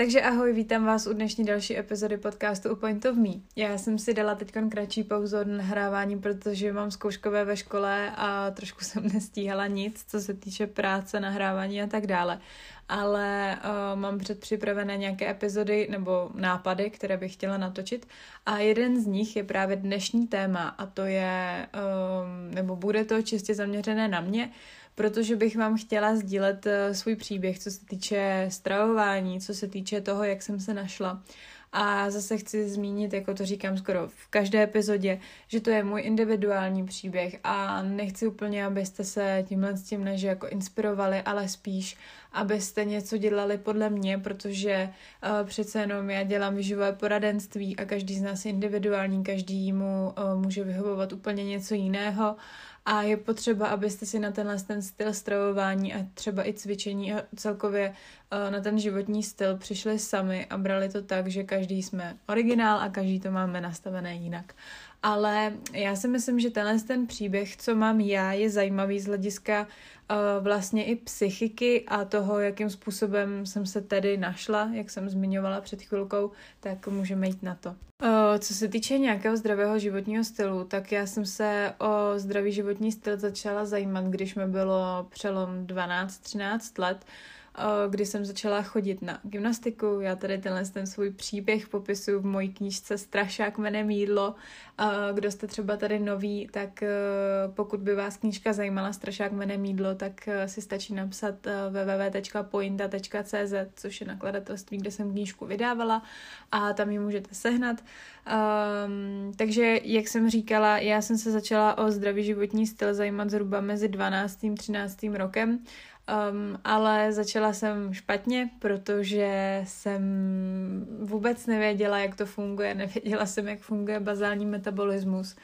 Takže ahoj, vítám vás u dnešní další epizody podcastu u Point of Me. Já jsem si dala teď kratší pauzu od nahrávání, protože mám zkouškové ve škole a trošku jsem nestíhala nic, co se týče práce, nahrávání a tak dále. Ale uh, mám předpřipravené nějaké epizody nebo nápady, které bych chtěla natočit. A jeden z nich je právě dnešní téma a to je, um, nebo bude to čistě zaměřené na mě, protože bych vám chtěla sdílet eh, svůj příběh, co se týče stravování, co se týče toho, jak jsem se našla. A zase chci zmínit, jako to říkám skoro v každé epizodě, že to je můj individuální příběh a nechci úplně, abyste se tímhle s tím než jako inspirovali, ale spíš, abyste něco dělali podle mě, protože uh, přece jenom já dělám výživové poradenství a každý z nás je individuální, každý mu uh, může vyhovovat úplně něco jiného a je potřeba, abyste si na tenhle ten styl stravování a třeba i cvičení a celkově uh, na ten životní styl přišli sami a brali to tak, že každý jsme originál a každý to máme nastavené jinak. Ale já si myslím, že tenhle ten příběh, co mám já, je zajímavý z hlediska uh, vlastně i psychiky a toho, jakým způsobem jsem se tedy našla, jak jsem zmiňovala před chvilkou, tak můžeme jít na to. Uh, co se týče nějakého zdravého životního stylu, tak já jsem se o zdravý životní styl začala zajímat, když mi bylo přelom 12-13 let. Eh, kdy jsem začala chodit na gymnastiku. Já tady tenhle ten svůj příběh popisuju v mojí knížce Strašák jménem jídlo. Kdo jste třeba tady noví, tak eh, pokud by vás knížka zajímala Strašák jménem jídlo, tak si stačí napsat www.pointa.cz, což je nakladatelství, kde jsem knížku vydávala a tam ji můžete sehnat. Um, takže, jak jsem říkala, já jsem se začala o zdravý životní styl zajímat zhruba mezi 12. a 13. rokem Um, ale začala jsem špatně, protože jsem vůbec nevěděla, jak to funguje, nevěděla jsem, jak funguje bazální metabolismus.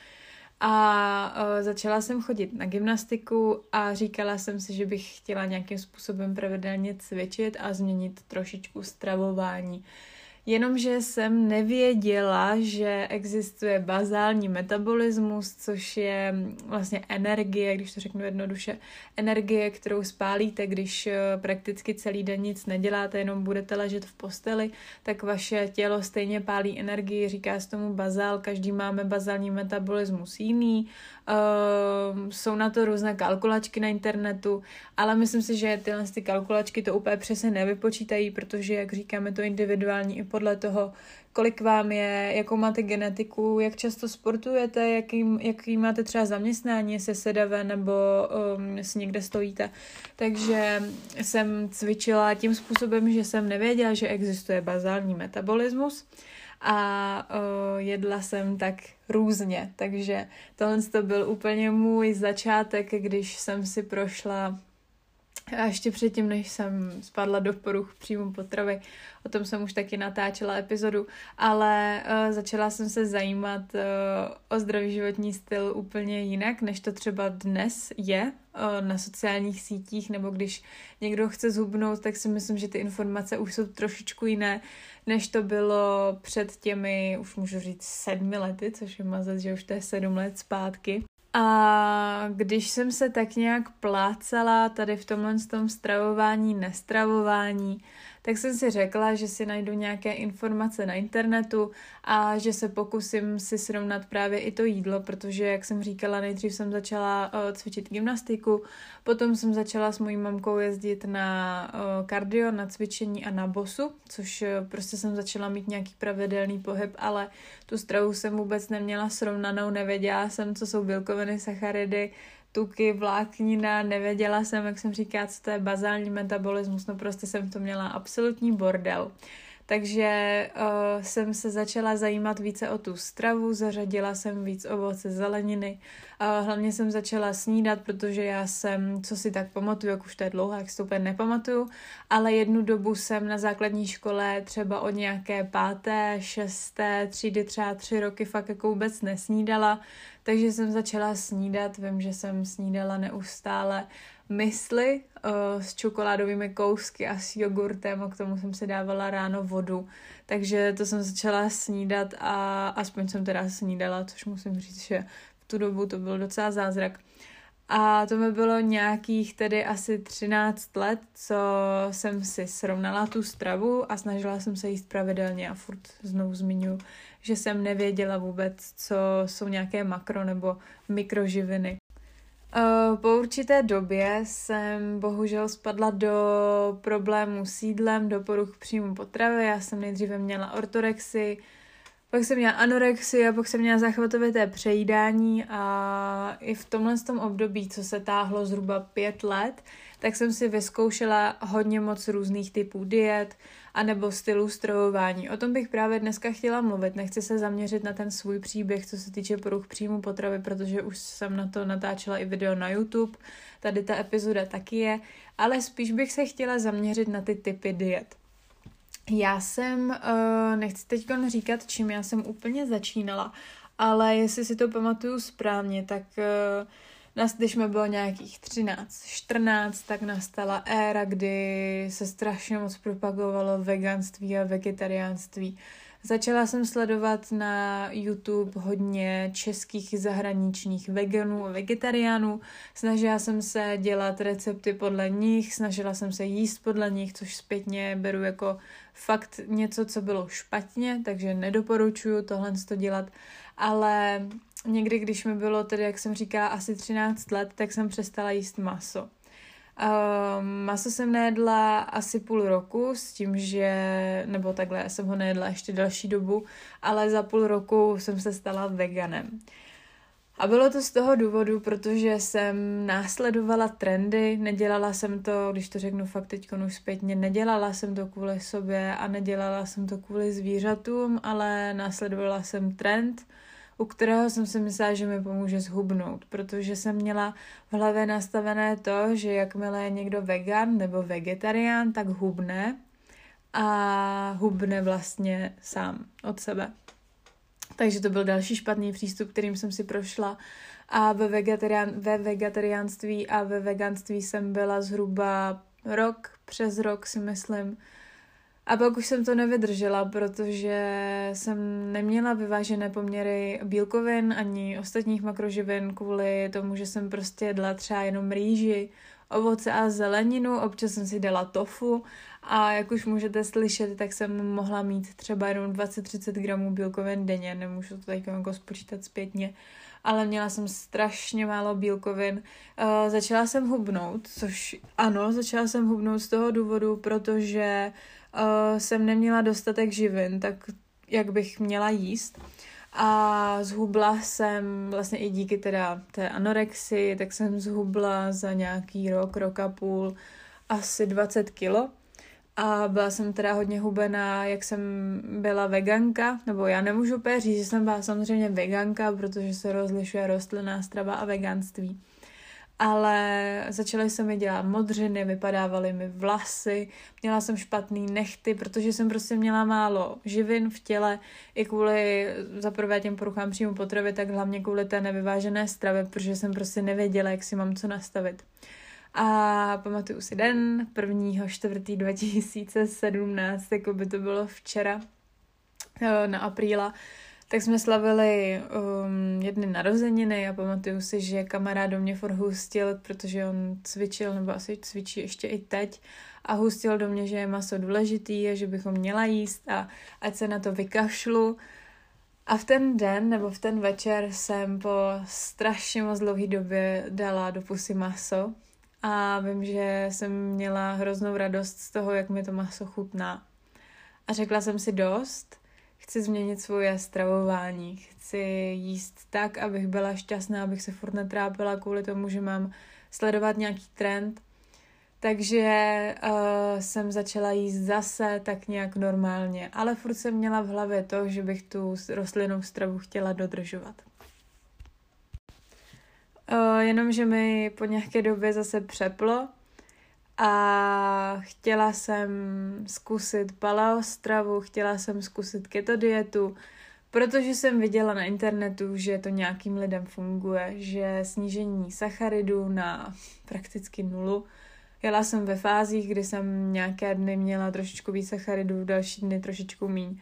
A uh, začala jsem chodit na gymnastiku a říkala jsem si, že bych chtěla nějakým způsobem pravidelně cvičit a změnit trošičku stravování. Jenomže jsem nevěděla, že existuje bazální metabolismus, což je vlastně energie, když to řeknu jednoduše, energie, kterou spálíte, když eh, prakticky celý den nic neděláte, jenom budete ležet v posteli, tak vaše tělo stejně pálí energii, říká se tomu bazál, každý máme bazální metabolismus jiný, Uh, jsou na to různé kalkulačky na internetu, ale myslím si, že tyhle ty kalkulačky to úplně přesně nevypočítají, protože, jak říkáme, to individuální i podle toho, kolik vám je, jakou máte genetiku, jak často sportujete, jaký, jaký máte třeba zaměstnání, jestli sedavé nebo um, si někde stojíte. Takže jsem cvičila tím způsobem, že jsem nevěděla, že existuje bazální metabolismus a uh, jedla jsem tak různě. Takže tohle to byl úplně můj začátek, když jsem si prošla a ještě předtím, než jsem spadla do poruch příjmu potravy, o tom jsem už taky natáčela epizodu, ale uh, začala jsem se zajímat uh, o zdravý životní styl úplně jinak, než to třeba dnes je uh, na sociálních sítích, nebo když někdo chce zhubnout, tak si myslím, že ty informace už jsou trošičku jiné, než to bylo před těmi, už můžu říct, sedmi lety, což je mazet, že už to je sedm let zpátky. A když jsem se tak nějak plácala tady v tomhle tom stravování, nestravování, tak jsem si řekla, že si najdu nějaké informace na internetu a že se pokusím si srovnat právě i to jídlo, protože, jak jsem říkala, nejdřív jsem začala uh, cvičit gymnastiku, potom jsem začala s mojí mamkou jezdit na uh, kardio, na cvičení a na bosu, což uh, prostě jsem začala mít nějaký pravidelný pohyb, ale tu stravu jsem vůbec neměla srovnanou, nevěděla jsem, co jsou bílkoviny, sacharidy, tuky, vláknina, nevěděla jsem, jak jsem říká, co to je bazální metabolismus, no prostě jsem to měla absolutní bordel. Takže uh, jsem se začala zajímat více o tu stravu, zařadila jsem víc ovoce, zeleniny. Uh, hlavně jsem začala snídat, protože já jsem, co si tak pamatuju, jak už to je dlouho, jak si to úplně nepamatuju, ale jednu dobu jsem na základní škole třeba od nějaké páté, šesté třídy, třeba tři roky fakt jako vůbec nesnídala, takže jsem začala snídat, vím, že jsem snídala neustále mysli uh, s čokoládovými kousky a s jogurtem a k tomu jsem si dávala ráno vodu. Takže to jsem začala snídat a aspoň jsem teda snídala, což musím říct, že v tu dobu to byl docela zázrak. A to mi bylo nějakých tedy asi 13 let, co jsem si srovnala tu stravu a snažila jsem se jíst pravidelně a furt znovu zmiňu, že jsem nevěděla vůbec, co jsou nějaké makro nebo mikroživiny. Eh, po určité době jsem bohužel spadla do problému s jídlem, do poruch příjmu potravy. Já jsem nejdříve měla ortorexy, pak jsem měla anorexii a pak jsem měla zachvatovité přejídání a i v tomhle tom období, co se táhlo zhruba pět let, tak jsem si vyzkoušela hodně moc různých typů diet anebo stylu stravování. O tom bych právě dneska chtěla mluvit. Nechci se zaměřit na ten svůj příběh, co se týče poruch příjmu potravy, protože už jsem na to natáčela i video na YouTube. Tady ta epizoda taky je, ale spíš bych se chtěla zaměřit na ty typy diet. Já jsem, uh, nechci teď říkat, čím já jsem úplně začínala, ale jestli si to pamatuju správně, tak uh, nás, když mi bylo nějakých 13, 14, tak nastala éra, kdy se strašně moc propagovalo veganství a vegetariánství. Začala jsem sledovat na YouTube hodně českých zahraničních veganů a vegetariánů. Snažila jsem se dělat recepty podle nich, snažila jsem se jíst podle nich, což zpětně beru jako fakt něco, co bylo špatně, takže nedoporučuju tohle to dělat. Ale někdy, když mi bylo tedy, jak jsem říkala, asi 13 let, tak jsem přestala jíst maso. Uh, maso jsem nejedla asi půl roku s tím, že, nebo takhle, já jsem ho nejedla ještě další dobu, ale za půl roku jsem se stala veganem. A bylo to z toho důvodu, protože jsem následovala trendy, nedělala jsem to, když to řeknu fakt teď už zpětně, nedělala jsem to kvůli sobě a nedělala jsem to kvůli zvířatům, ale následovala jsem trend, u kterého jsem si myslela, že mi pomůže zhubnout, protože jsem měla v hlavě nastavené to, že jakmile je někdo vegan nebo vegetarián, tak hubne a hubne vlastně sám od sebe. Takže to byl další špatný přístup, kterým jsem si prošla. A ve, vegetarián, ve vegetariánství a ve veganství jsem byla zhruba rok, přes rok si myslím. A pak už jsem to nevydržela, protože jsem neměla vyvážené poměry bílkovin ani ostatních makroživin kvůli tomu, že jsem prostě jedla třeba jenom rýži, ovoce a zeleninu, občas jsem si dala tofu a jak už můžete slyšet, tak jsem mohla mít třeba jenom 20-30 gramů bílkovin denně, nemůžu to teď jako spočítat zpětně, ale měla jsem strašně málo bílkovin. Uh, začala jsem hubnout, což ano, začala jsem hubnout z toho důvodu, protože uh, jsem neměla dostatek živin, tak jak bych měla jíst. A zhubla jsem vlastně i díky teda té anorexii, tak jsem zhubla za nějaký rok, rok a půl asi 20 kilo. A byla jsem teda hodně hubená, jak jsem byla veganka, nebo já nemůžu úplně říct, že jsem byla samozřejmě veganka, protože se rozlišuje rostlinná strava a veganství ale začaly se mi dělat modřiny, vypadávaly mi vlasy, měla jsem špatný nechty, protože jsem prostě měla málo živin v těle, i kvůli za prvé těm poruchám příjmu potravy, tak hlavně kvůli té nevyvážené stravě, protože jsem prostě nevěděla, jak si mám co nastavit. A pamatuju si den 1. čtvrtý 2017, jako by to bylo včera, eh, na apríla, tak jsme slavili um, jedny narozeniny a pamatuju si, že kamarád do mě furt hustil, protože on cvičil, nebo asi cvičí ještě i teď, a hustil do mě, že je maso důležitý a že bychom měla jíst a ať se na to vykašlu. A v ten den nebo v ten večer jsem po strašně moc dlouhé době dala do pusy maso a vím, že jsem měla hroznou radost z toho, jak mi to maso chutná. A řekla jsem si dost – chci změnit svoje stravování, chci jíst tak, abych byla šťastná, abych se furt netrápila kvůli tomu, že mám sledovat nějaký trend. Takže uh, jsem začala jíst zase tak nějak normálně, ale furt jsem měla v hlavě to, že bych tu rostlinnou stravu chtěla dodržovat. Uh, jenomže mi po nějaké době zase přeplo a chtěla jsem zkusit paleo stravu, chtěla jsem zkusit keto dietu, protože jsem viděla na internetu, že to nějakým lidem funguje, že snížení sacharidů na prakticky nulu. Jela jsem ve fázích, kdy jsem nějaké dny měla trošičku víc sacharidů, další dny trošičku míň.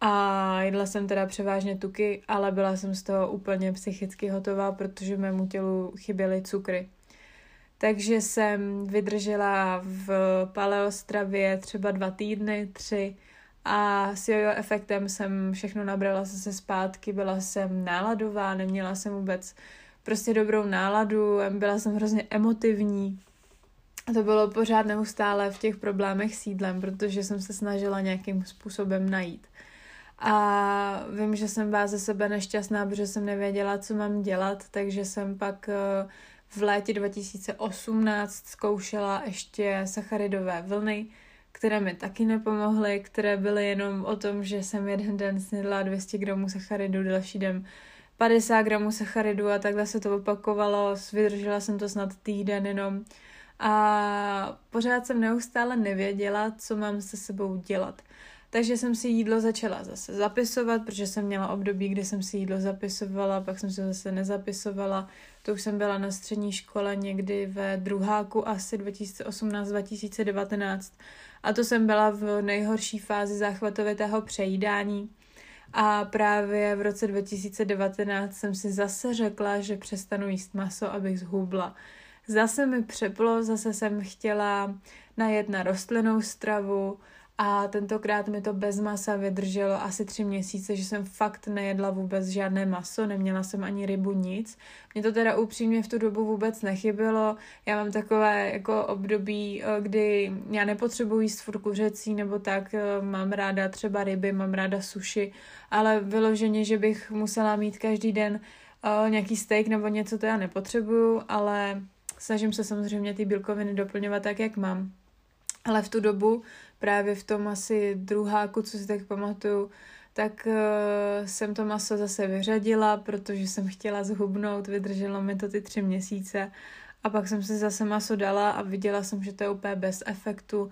A jedla jsem teda převážně tuky, ale byla jsem z toho úplně psychicky hotová, protože mému tělu chyběly cukry. Takže jsem vydržela v paleostravě třeba dva týdny, tři a s jojo efektem jsem všechno nabrala zase zpátky, byla jsem náladová, neměla jsem vůbec prostě dobrou náladu, byla jsem hrozně emotivní. A to bylo pořád neustále v těch problémech s jídlem, protože jsem se snažila nějakým způsobem najít. A vím, že jsem byla ze sebe nešťastná, protože jsem nevěděla, co mám dělat, takže jsem pak eh, v létě 2018 zkoušela ještě sacharidové vlny, které mi taky nepomohly, které byly jenom o tom, že jsem jeden den snědla 200 gramů sacharidu, další den 50 gramů sacharidu a takhle se to opakovalo, vydržela jsem to snad týden jenom a pořád jsem neustále nevěděla, co mám se sebou dělat. Takže jsem si jídlo začala zase zapisovat, protože jsem měla období, kdy jsem si jídlo zapisovala, pak jsem si zase nezapisovala. To už jsem byla na střední škole někdy ve druháku asi 2018-2019 a to jsem byla v nejhorší fázi záchvatovitého přejídání. A právě v roce 2019 jsem si zase řekla, že přestanu jíst maso, abych zhubla. Zase mi přeplo, zase jsem chtěla najet na rostlinnou stravu, a tentokrát mi to bez masa vydrželo asi tři měsíce, že jsem fakt nejedla vůbec žádné maso, neměla jsem ani rybu, nic. Mě to teda upřímně v tu dobu vůbec nechybělo. Já mám takové jako období, eh, kdy já nepotřebuji jíst furt kuřecí nebo tak, eh, mám ráda třeba ryby, mám ráda suši, ale vyloženě, že bych musela mít každý den uh, nějaký steak nebo něco, to já nepotřebuju, ale snažím se samozřejmě ty bílkoviny doplňovat tak, jak mám. Ale v tu dobu právě v tom asi druháku, co si tak pamatuju, tak uh, jsem to maso zase vyřadila, protože jsem chtěla zhubnout, vydrželo mi to ty tři měsíce. A pak jsem si zase maso dala a viděla jsem, že to je úplně bez efektu,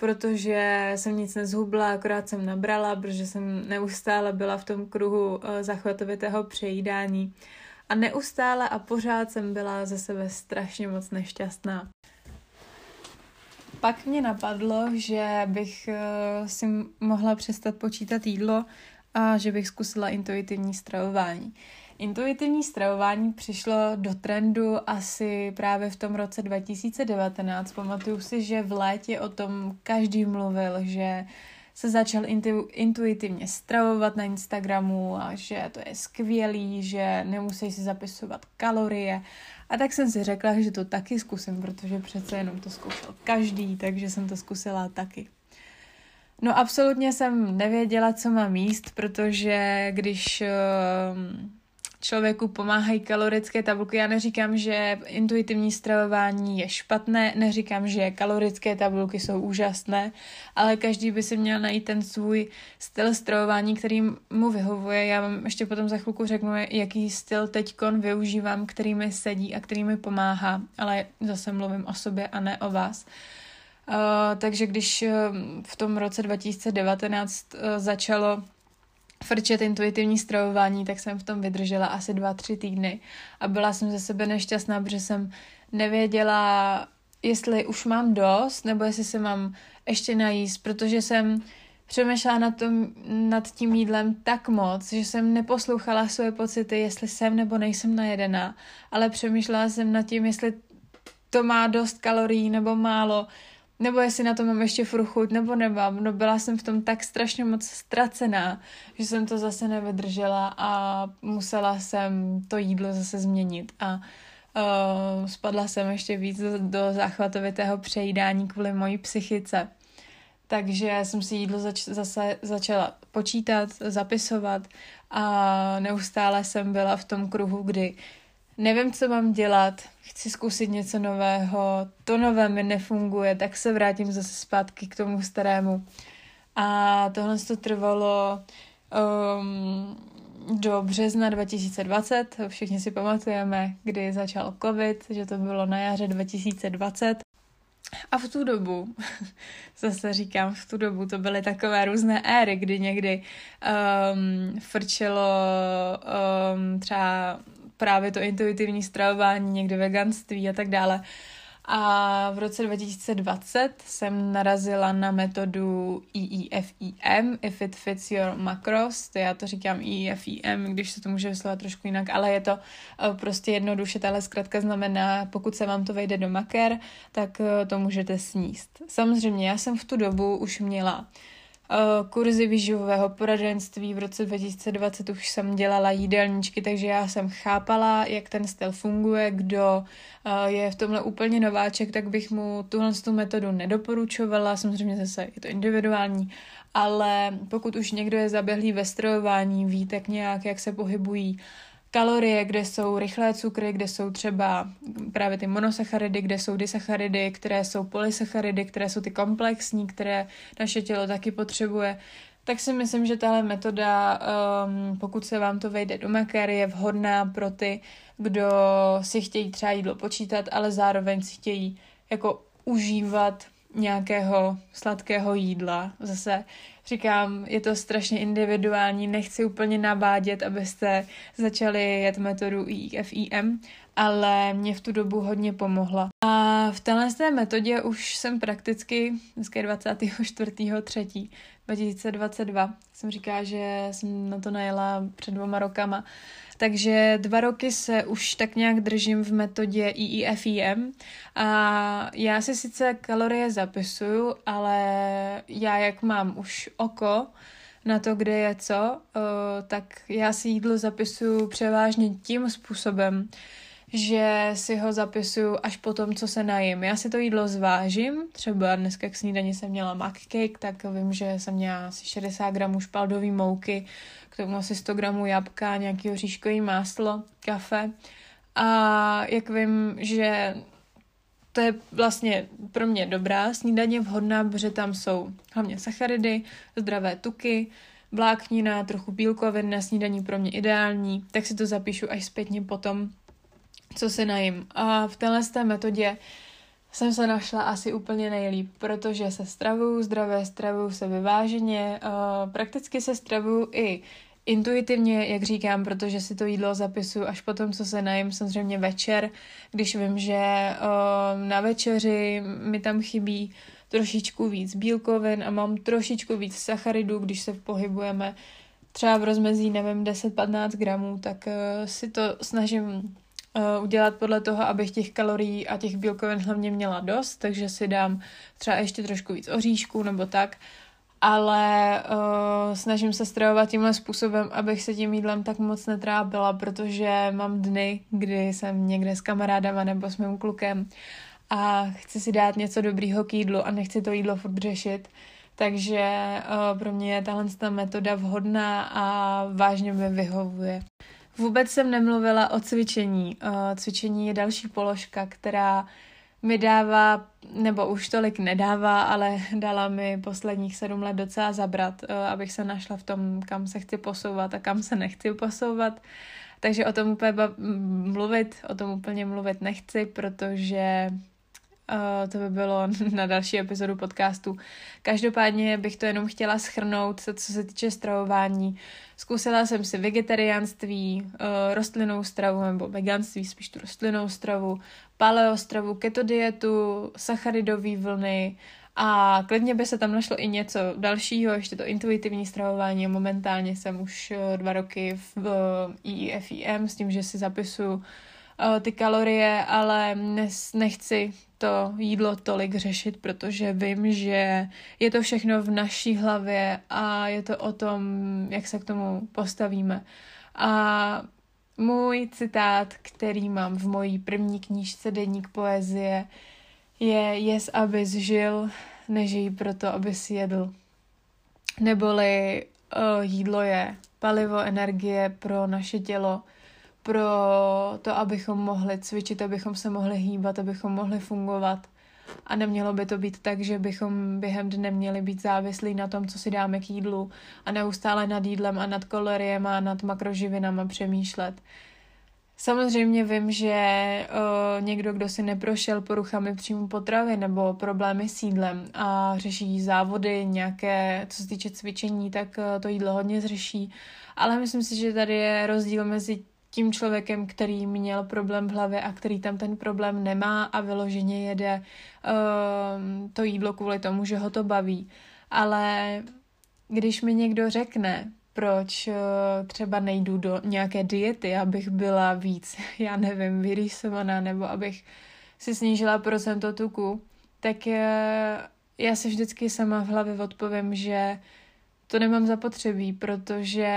protože jsem nic nezhubla, akorát jsem nabrala, protože jsem neustále byla v tom kruhu uh, zachvatovitého přejídání. A neustále a pořád jsem byla ze sebe strašně moc nešťastná pak mě napadlo, že bych uh, si mohla přestat počítat jídlo a že bych zkusila intuitivní stravování. Intuitivní stravování přišlo do trendu asi právě v tom roce 2019. Pamatuju si, že v létě o tom každý mluvil, že se začal intu, intuitivně stravovat na Instagramu a že to je skvělý, že nemusí si zapisovat kalorie a tak jsem si řekla, že to taky zkusím, protože přece jenom to zkoušel každý, takže jsem to zkusila taky. No absolutně jsem nevěděla, co mám jíst, protože když uh, člověku pomáhají kalorické tabulky. Já neříkám, že intuitivní stravování je špatné, neříkám, že kalorické tabulky jsou úžasné, ale každý by si měl najít ten svůj styl stravování, který mu vyhovuje. Já vám ještě potom za chvilku řeknu, jaký styl teďkon využívám, který mi sedí a který mi pomáhá, ale zase mluvím o sobě a ne o vás. Uh, takže když uh, v tom roce 2019 uh, začalo frčet intuitivní stravování, tak jsem v tom vydržela asi dva, tři týdny. A byla jsem ze sebe nešťastná, protože jsem nevěděla, jestli už mám dost, nebo jestli se mám ještě najíst, protože jsem přemýšlela nad, tom, nad tím jídlem tak moc, že jsem neposlouchala své pocity, jestli jsem nebo nejsem najedená, ale přemýšlela jsem nad tím, jestli to má dost kalorií nebo málo, nebo jestli na to mám ještě furt chuť, nebo nemám. No byla jsem v tom tak strašně moc ztracená, že jsem to zase nevydržela a musela jsem to jídlo zase změnit a uh, spadla jsem ještě víc do, do záchvatovitého přejídání kvůli mojí psychice. Takže jsem si jídlo zač- zase začala počítat, zapisovat a neustále jsem byla v tom kruhu, kdy nevím, co mám dělat, chci zkusit něco nového, to nové mi nefunguje, tak se vrátím zase zpátky k tomu starému. A tohle to trvalo um, do března 2020, všichni si pamatujeme, kdy začal covid, že to bylo na jaře 2020. A v tu dobu, zase říkám, v tu dobu to byly takové různé éry, kdy někdy um, frčelo um, třeba právě to intuitivní stravování, někdy veganství a tak dále. A v roce 2020 jsem narazila na metodu EEFEM, If It Fits Your Macros, to já to říkám EEFEM, když se to může vyslovit trošku jinak, ale je to eh, prostě jednoduše, tahle zkrátka znamená, pokud se vám to vejde do maker, tak eh, to můžete sníst. Samozřejmě, já jsem v tu dobu už měla Eh, kurzy výživového poradenství. V roce 2020 už jsem dělala jídelníčky, takže já jsem chápala, jak ten styl funguje. Kdo eh, je v tomhle úplně nováček, tak bych mu tuhle tu metodu nedoporučovala. Samozřejmě zase je to individuální, ale pokud už někdo je zaběhlý ve strojování, ví tak nějak, jak se pohybují kalorie, kde jsou rychlé cukry, kde jsou třeba právě ty monosacharidy, kde jsou disacharidy, které jsou polysacharidy, které jsou ty komplexní, které naše tělo taky potřebuje. Tak si myslím, že tahle metoda, um, pokud se vám to vejde do maker, je vhodná pro ty, kdo si chtějí třeba jídlo počítat, ale zároveň si chtějí jako užívat nějakého sladkého jídla. Zase říkám, je to strašně individuální, nechci úplně navádět, abyste začali jet metodu IFIM, ale mě v tu dobu hodně pomohla. A v téhle té metodě už jsem prakticky, dneska je 24.3. 2022, jsem říká, že jsem na to najela před dvoma rokama, takže dva roky se už tak nějak držím v metodě EEFEM a já si sice kalorie zapisuju, ale já jak mám už oko na to, kde je co, tak já si jídlo zapisuju převážně tím způsobem, že si ho zapisuju až po tom, co se najím. Já si to jídlo zvážím, třeba dneska k snídani jsem měla mac cake, tak vím, že jsem měla asi 60 gramů špaldové mouky, k tomu asi 100 gramů jabka, nějaký oříškový máslo, kafe. A jak vím, že to je vlastně pro mě dobrá snídaně, vhodná, protože tam jsou hlavně sacharidy, zdravé tuky, vláknina, trochu bílkovin na snídaní pro mě ideální, tak si to zapíšu až zpětně potom, co se najím. A v téhle té metodě jsem se našla asi úplně nejlíp, protože se stravuju, zdravé stravuju se vyváženě, uh, prakticky se stravuju i intuitivně, jak říkám, protože si to jídlo zapisuju až potom, co se najím, samozřejmě večer, když vím, že uh, na večeři mi tam chybí trošičku víc bílkovin a mám trošičku víc sacharidů, když se pohybujeme třeba v rozmezí, nevím, 10-15 gramů, tak uh, si to snažím udělat podle toho, abych těch kalorií a těch bílkovin hlavně měla dost, takže si dám třeba ještě trošku víc oříšků nebo tak, ale uh, snažím se stravovat tímhle způsobem, abych se tím jídlem tak moc netrápila, protože mám dny, kdy jsem někde s kamarádama nebo s mým klukem a chci si dát něco dobrýho k jídlu a nechci to jídlo furt řešit, takže uh, pro mě je tahle metoda vhodná a vážně mi vyhovuje. Vůbec jsem nemluvila o cvičení. Cvičení je další položka, která mi dává, nebo už tolik nedává, ale dala mi posledních sedm let docela zabrat, abych se našla v tom, kam se chci posouvat a kam se nechci posouvat. Takže o tom úplně mluvit, o tom úplně mluvit nechci, protože Uh, to by bylo na další epizodu podcastu. Každopádně bych to jenom chtěla schrnout, co se týče stravování. Zkusila jsem si vegetariánství, uh, rostlinnou stravu nebo veganství, spíš tu rostlinnou stravu, paleostravu, keto dietu, sacharidové vlny a klidně by se tam našlo i něco dalšího, ještě to intuitivní stravování. Momentálně jsem už uh, dva roky v IFIM s tím, že si zapisuju ty kalorie, ale nechci to jídlo tolik řešit, protože vím, že je to všechno v naší hlavě a je to o tom, jak se k tomu postavíme. A můj citát, který mám v mojí první knížce Deník poezie, je Jes, abys žil, nežij proto, abys jedl. Neboli uh, jídlo je palivo, energie pro naše tělo, pro to, abychom mohli cvičit, abychom se mohli hýbat, abychom mohli fungovat. A nemělo by to být tak, že bychom během dne měli být závislí na tom, co si dáme k jídlu a neustále nad jídlem a nad kaloriemi a nad makroživinama přemýšlet. Samozřejmě vím, že uh, někdo, kdo si neprošel poruchami příjmu potravy nebo problémy s jídlem a řeší závody nějaké, co se týče cvičení, tak to jídlo hodně zřeší. Ale myslím si, že tady je rozdíl mezi tím člověkem, který měl problém v hlavě a který tam ten problém nemá a vyloženě jede uh, to jídlo kvůli tomu, že ho to baví. Ale když mi někdo řekne, proč uh, třeba nejdu do nějaké diety, abych byla víc, já nevím, vyrýsovaná, nebo abych si snížila procento tuku, tak uh, já si vždycky sama v hlavě odpovím, že to nemám zapotřebí, protože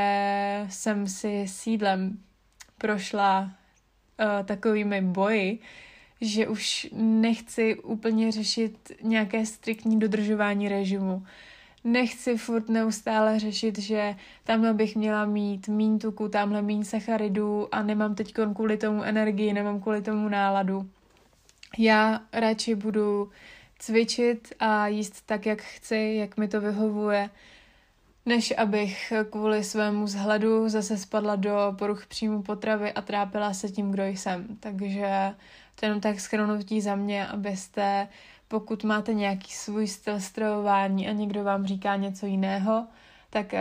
jsem si sídlem prošla uh, takovými boji, že už nechci úplně řešit nějaké striktní dodržování režimu. Nechci furt neustále řešit, že tamhle bych měla mít mín tuku, tamhle mín sacharidů a nemám teď kvůli tomu energii, nemám kvůli tomu náladu. Já radši budu cvičit a jíst tak, jak chci, jak mi to vyhovuje, než abych kvůli svému vzhledu zase spadla do poruch příjmu potravy a trápila se tím, kdo jsem. Takže to jenom tak schrnutí za mě, abyste, pokud máte nějaký svůj styl stravování a někdo vám říká něco jiného, tak uh,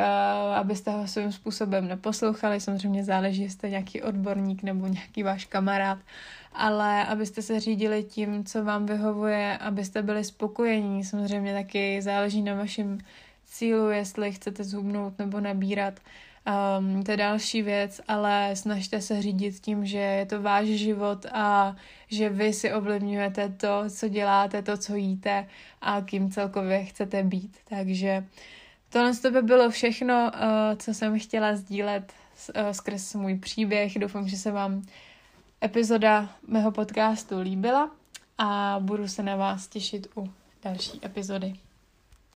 abyste ho svým způsobem neposlouchali, samozřejmě záleží, jestli nějaký odborník nebo nějaký váš kamarád, ale abyste se řídili tím, co vám vyhovuje, abyste byli spokojení, samozřejmě taky záleží na vašem cílu, jestli chcete zhubnout nebo nabírat. Um, to je další věc, ale snažte se řídit tím, že je to váš život a že vy si ovlivňujete to, co děláte, to, co jíte a kým celkově chcete být. Takže tohle to by bylo všechno, uh, co jsem chtěla sdílet uh, skrz můj příběh. Doufám, že se vám epizoda mého podcastu líbila a budu se na vás těšit u další epizody.